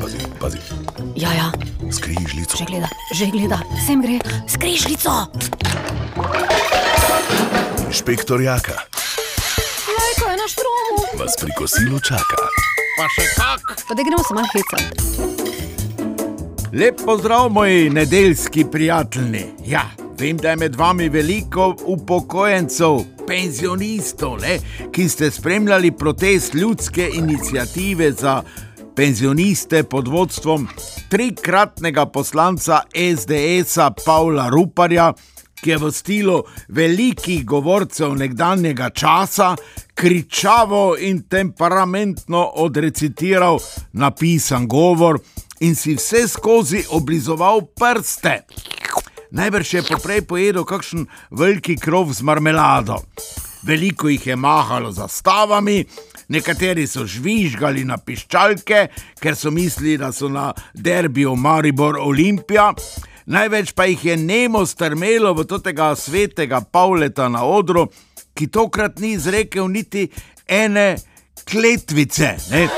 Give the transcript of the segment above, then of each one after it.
Pazi, pazi, Ja, ja, skrižljico. že gleda, že gleda, sem gre, skrižljico. Inšpektor Jaka Lajko je na štromu. vas pri kosilu čaka. Pa še kak. Pa da gremo se malo hecati. Lep pozdrav, moji nedeljski prijatelji. Ja, vem, da je med vami veliko upokojencev, penzionistov, ne, ki ste spremljali protest ljudske inicijative za penzioniste pod vodstvom trikratnega poslanca SDS-a Pavla Ruparja, ki je v stilu velikih govorcev nekdanjega časa kričavo in temperamentno odrecitiral napisan govor in si vse skozi oblizoval prste. Najbrž je poprej pojedel kakšen veliki krov z marmelado. Veliko jih je mahalo za stavami, nekateri so žvižgali na piščalke, ker so mislili, da so na derbiju Maribor Olimpija. Največ pa jih je nemo strmelo v tega svetega Pavleta na odru, ki tokrat ni izrekel niti ene kletvice. Ne?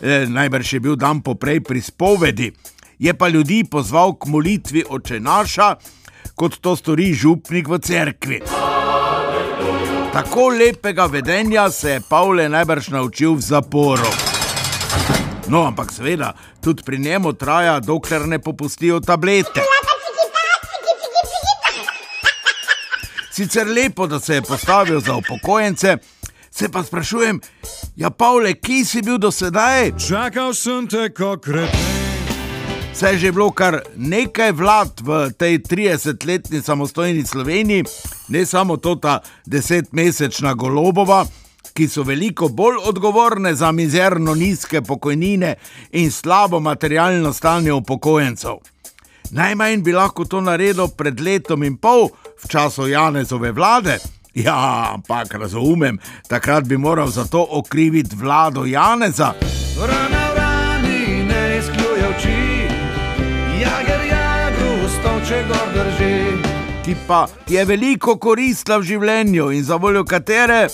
E, najbrž je bil dan poprej pri spovedi, je pa ljudi pozval k molitvi oče naša, kot to stori župnik v cerkvi. Tako lepega vedenja se je Pavle najbrž naučil v zaporu. No, ampak seveda, tudi pri njemu traja, dokler ne popustijo tablete. Sicer lepo, da se je postavil za upokojence, se pa sprašujem, ja, Pavle, kje si bil do sedaj? Čakal sem te, ko kreten. Saj je že bilo kar nekaj vlad v tej 30-letni samostojni Sloveniji, ne samo to ta desetmesečna golobova, ki so veliko bolj odgovorne za mizerno nizke pokojnine in slabo materialno stanje upokojencev. Najmanj bi lahko to naredil pred letom in pol, v času Janezove vlade. Ja, ampak razumem, takrat bi moral za to okriviti vlado Janeza. Ki pa ti je veliko koristila v življenju in za voljo katere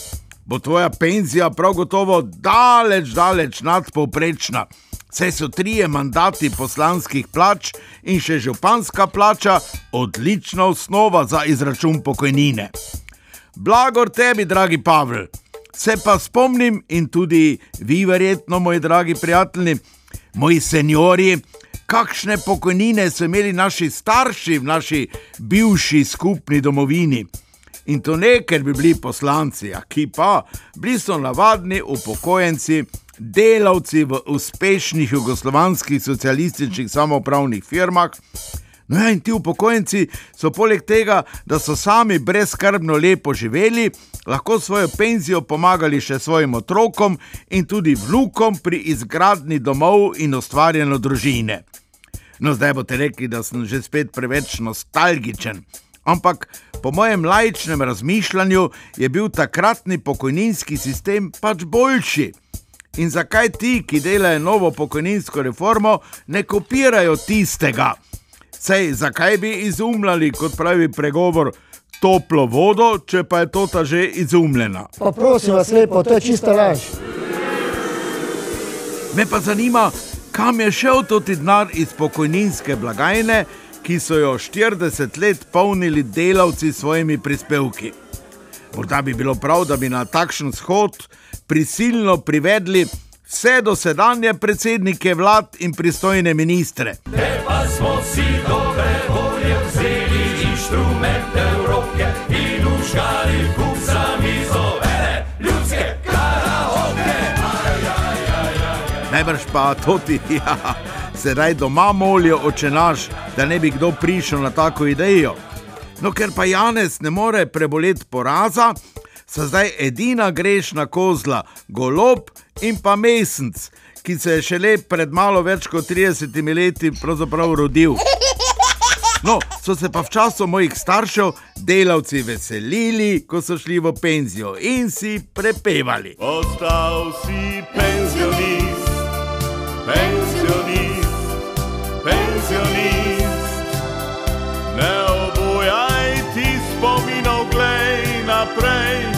bo tvoja penzija prav gotovo daleč, daleč nadpovprečna. Vse so trije mandati poslanskih plač in še županska plača odlična osnova za izračun pokojnine. Blagor tebi, dragi Pavel. Se pa spomnim in tudi vi, verjetno, moji dragi prijatelji, moji seniori, kakšne pokojnine so imeli naši starši v naši bivši skupni domovini. In to ne, ker bi bili poslanci, a ki pa bili so navadni upokojenci, delavci v uspešnih jugoslovanskih socialističnih samoupravnih firmah. No, ja, in ti upokojenci so poleg tega, da so sami brezkrbno lepo živeli, lahko svojo penzijo pomagali še svojim otrokom in tudi vnukom pri izgradnji domov in ustvarjanju družine. No, zdaj boste rekli, da sem že spet preveč nostalgičen. Ampak po mojem laičnem razmišljanju je bil takratni pokojninski sistem pač boljši. In zakaj ti, ki delajo novo pokojninsko reformo, ne kopirajo tistega? Sej, zakaj bi izumljali, kot pravi pregovor, toplo vodo, če pa je to ta že izumljena? Pa prosim vas lepo, to je čista laž. Me pa zanima, kam je šel ti denar iz pokojninske blagajne, ki so jo 40 let polnili delavci s svojimi prispevki. Morda bi bilo prav, da bi na takšen shod prisilno privedli vse dosedanje predsednike vlad in pristojne ministre. Pa smo si dobre volje vzeli inštrumente v roke in užgali Najbrž pa tudi, ja, sedaj doma molijo oče naš, da ne bi kdo prišel na tako idejo. No, ker pa Janez ne more preboleti poraza, so zdaj edina grešna kozla, golob in pa mesec, ki se je šele pred malo več kot 30 leti pravzaprav rodil. No, so se pa v času mojih staršev delavci veselili, ko so šli v penzijo in si prepevali. Ostal si penzionist, penzionist, penzionist. Ne obujaj ti spominov, glej naprej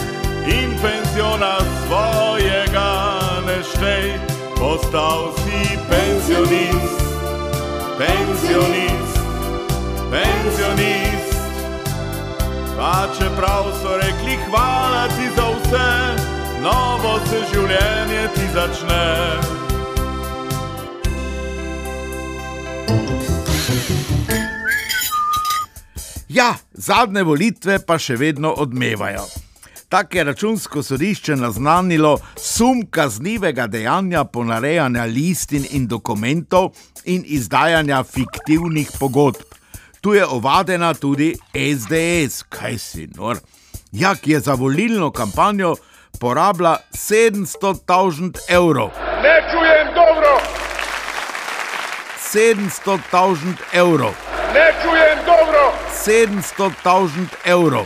in penziona svojega ne štej. postal si penzionist, penzionist, penzionist. Pa čeprav so rekli hvala ti za vse, novo se življenje ti začne. Ja, zadnje volitve pa še vedno odmevajo. Tako je računsko sodišče naznanilo sum kaznivega dejanja ponarejanja listin in dokumentov in izdajanja fiktivnih pogodb. Tu je ovadena tudi SDS, kaj si nor. Jak je za volilno kampanjo porabila 700 tisoč evrov. Ne čujem dobro, 700 tisoč evrov. Ne čujem dobro. 700 tisoč evrov.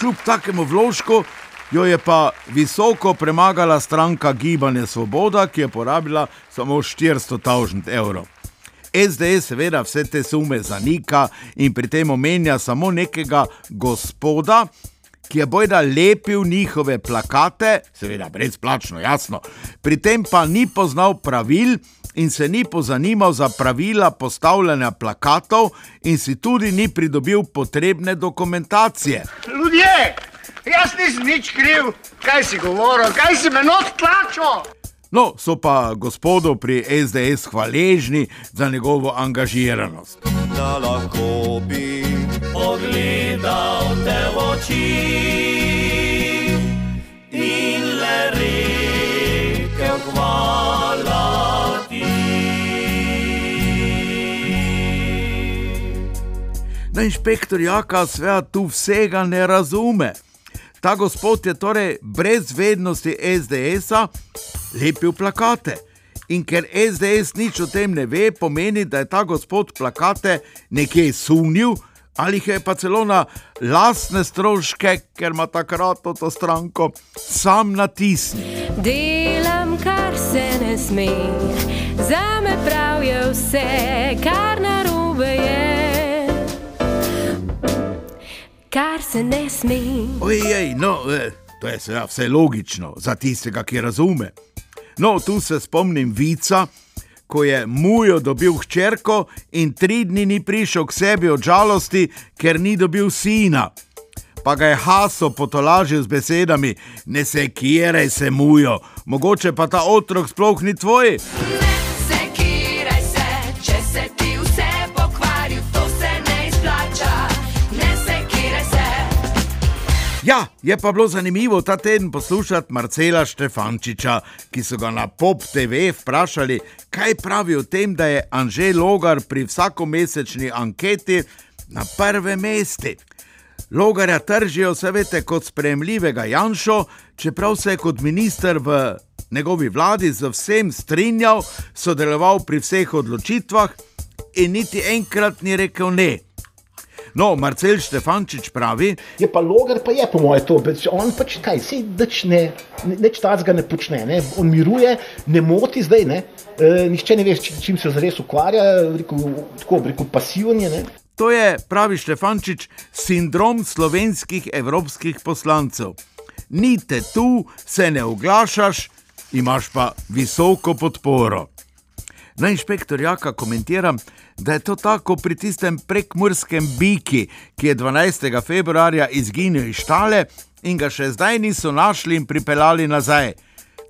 Kljub takemu vložku jo je pa visoko premagala stranka Gibanje Svoboda, ki je porabila samo 400 tisoč evrov. SDS seveda vse te sume zanika in pri tem omenja samo nekega gospoda, ki je bojda lepil njihove plakate, seveda brezplačno, jasno. Pri tem pa ni poznal pravil in se ni pozanimal za pravila postavljanja plakatov in si tudi ni pridobil potrebne dokumentacije. Ljudje, jaz nisem nič kriv, kaj si govoril, kaj si me not tlačil. No, so pa gospodu pri SDS hvaležni za njegovo angažiranost. Da lahko bi pogledal te v oči Da inšpektor Jaka sveda tu vsega ne razume. Ta gospod je torej brez vednosti SDS-a lepil plakate. In ker SDS nič o tem ne ve, pomeni, da je ta gospod plakate nekje sunil ali jih je pa celo na lastne stroške, ker ima takrat to stranko, sam natisnil. Delam, kar se ne sme, za me prav je vse, kar narobe je. Se ne sme. Ojej, no, eh, to je seveda vse logično za tistega, ki razume. No, tu se spomnim vica, ko je mujo dobil hčerko in tri dni ni prišel k sebi od žalosti, ker ni dobil sina. Pa ga je Haso potolažil z besedami: Ne se kjeraj se mujo, mogoče pa ta otrok sploh ni tvoj. Sekiraj Ja, je pa bilo zanimivo ta teden poslušati Marcela Štefančiča, ki so ga na Pop TV vprašali, kaj pravi o tem, da je Anžel Logar pri vsakomesečni anketi na prvem mestu. Logarja tržijo, se veste, kot sprejemljivega Janšo, čeprav se je kot minister v njegovi vladi z vsem strinjal, sodeloval pri vseh odločitvah in niti enkrat ni rekel ne. No, Marcel Štefančič pravi, Je pa logar, pa je po mojem to, pač on pač kaj, se nič ne, nič tacga ne počne, ne? on miruje, ne moti zdaj, ne? E, nihče ne ve, s čim- čim se zares ukvarja, rekel, tako rekel pasiven je. Ne? To je, pravi Štefančič, sindrom slovenskih evropskih poslancev. Ni te tu, se ne oglašaš, imaš pa visoko podporo. Na inšpektor Jaka komentiram, da je to tako pri tistem prekmurskem biki, ki je 12. februarja izginil iz štale in ga še zdaj niso našli in pripeljali nazaj.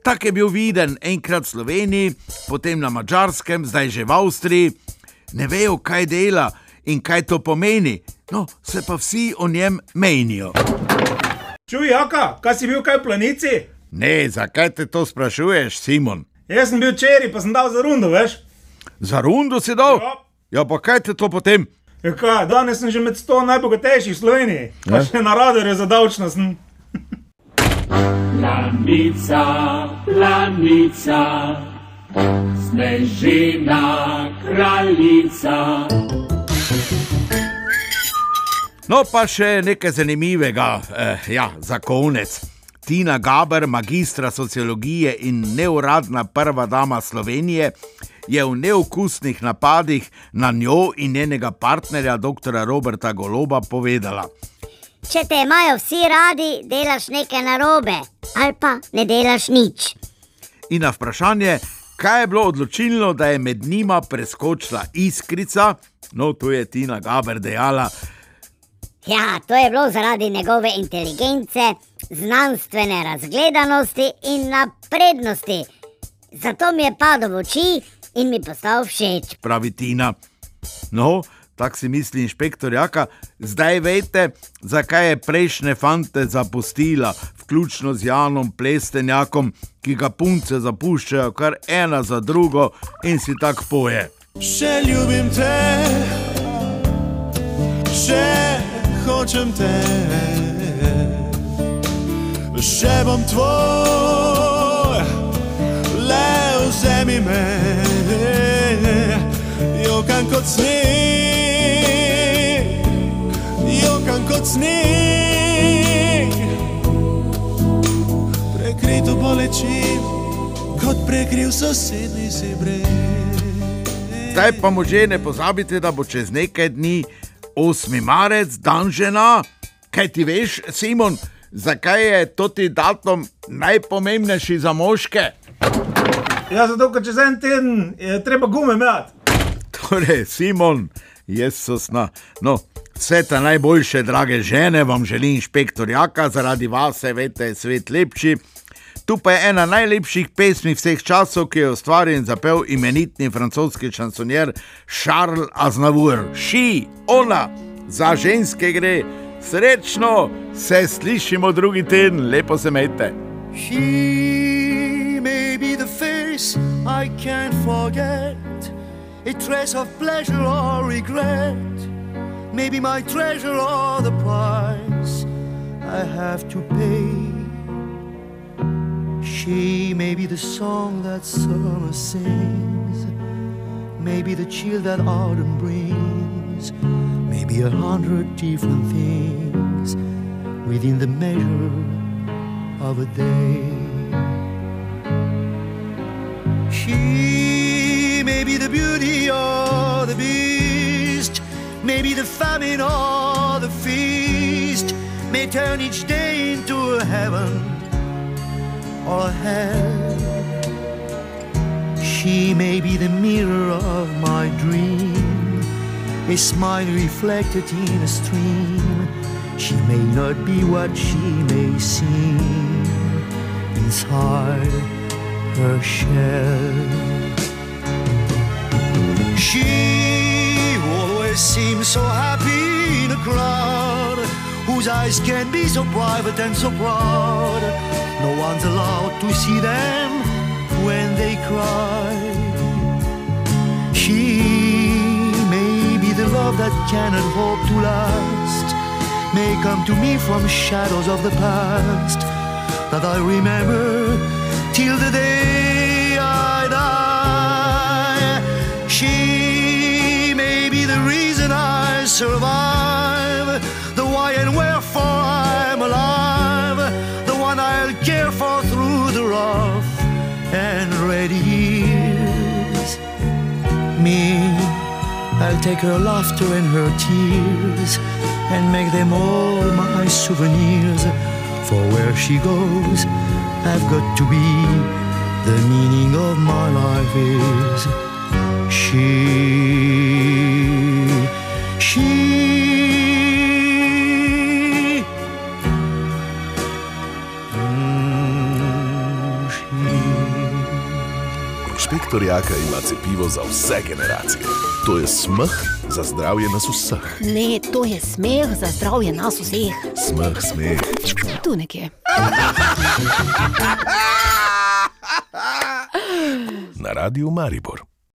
Tak je bil viden enkrat v Sloveniji, potem na Mačarskem, zdaj že v Avstriji. Ne vejo, kaj dela in kaj to pomeni, no se pa vsi o njem menijo. Čuj, Jaka, kaj si bil kaj v planici? Ne, zakaj te to sprašuješ, Simon? Jaz sem bil včeraj, pa sem dal za rundo, veš? Za rundo si dal? Ja. Ja, pa kaj te to potem? Ja, kaj, danes sem že med 100 najbogatejših v Sloveniji, pa še na radarju za davčno sem. Planica, planica, snežina kraljica. No, pa še nekaj zanimivega, eh, ja, za konec. Tina Gaber, magistra sociologije in neuradna prva dama Slovenije, je v neokusnih napadih na njo in njenega partnerja, dr. Roberta Goloba, povedala: Če te imajo vsi radi, delaš nekaj narobe, ali pa ne delaš nič. In na vprašanje, kaj je bilo odločilno, da je med njima preskočila iskrica? No, to je Tina Gaber dejala. Ja, to je bilo zaradi njegove inteligence, znanstvene razgledanosti in naprednosti. Zato mi je padel v oči in mi postal všeč. pravi Tina. No, tako si misli inšpektor Jaka, zdaj veste, zakaj je prejšnje fante zapustila, vključno z Janom Plestenjakom, ki ga punce zapuščajo kar ena za drugo in si tako poje. Še ljubim te, še hočem te, še bom tvoj, le vzemi me, jokam kot sneg, jokam kot sneg, prekrito bolečim, kot prekril sosednji si breg. Zdaj pa možje ne pozabite, da bo čez nekaj dni 8. marec, dan žena. Kaj ti veš, Simon, zakaj je to ti datum najpomembnejši za moške? Ja, zato, ker čez en teden je treba gume imeti. Torej, Simon, jaz sosna. No, vse ta najboljše, drage žene, vam želi inšpektor Jaka, zaradi vas veste, je svet lepši. Tu pa je ena najlepših pesmi vseh časov, ki je ustvaril in zapel imenitni francoski šansonjer Charles Aznavour. Ši, ona, za ženske gre, srečno, se slišimo drugi teden, lepo se imejte. She may be the face I can't forget, a trace of pleasure or regret, maybe my treasure or the price I have to pay. She may be the song that summer sings, maybe the chill that autumn brings, maybe a hundred different things within the measure of a day. She may be the beauty or the beast, maybe the famine or the feast, may turn each day into a heaven or hell. She may be the mirror of my dream, a smile reflected in a stream. She may not be what she may seem inside her shell. She always seems so happy in a crowd whose eyes can be so private and so proud. No one's allowed to see them when they cry. She may be the love that cannot hope to last, may come to me from shadows of the past that I remember till the day I die. She may be the reason I survive, the why and wherefore I'm alive, the one I'll care for through the rough and ready years. Me, I'll take her laughter and her tears and make them all my souvenirs. For where she goes, I've got to be. The meaning of my life is she. She. Mm, she. Inšpektor Jaka ima cepivo za vse generacije. To je smeh za zdravje nas vseh. Ne, to je smeh za zdravje nas vseh. Smeh, smeh. Tu nekje. Na radiju Maribor.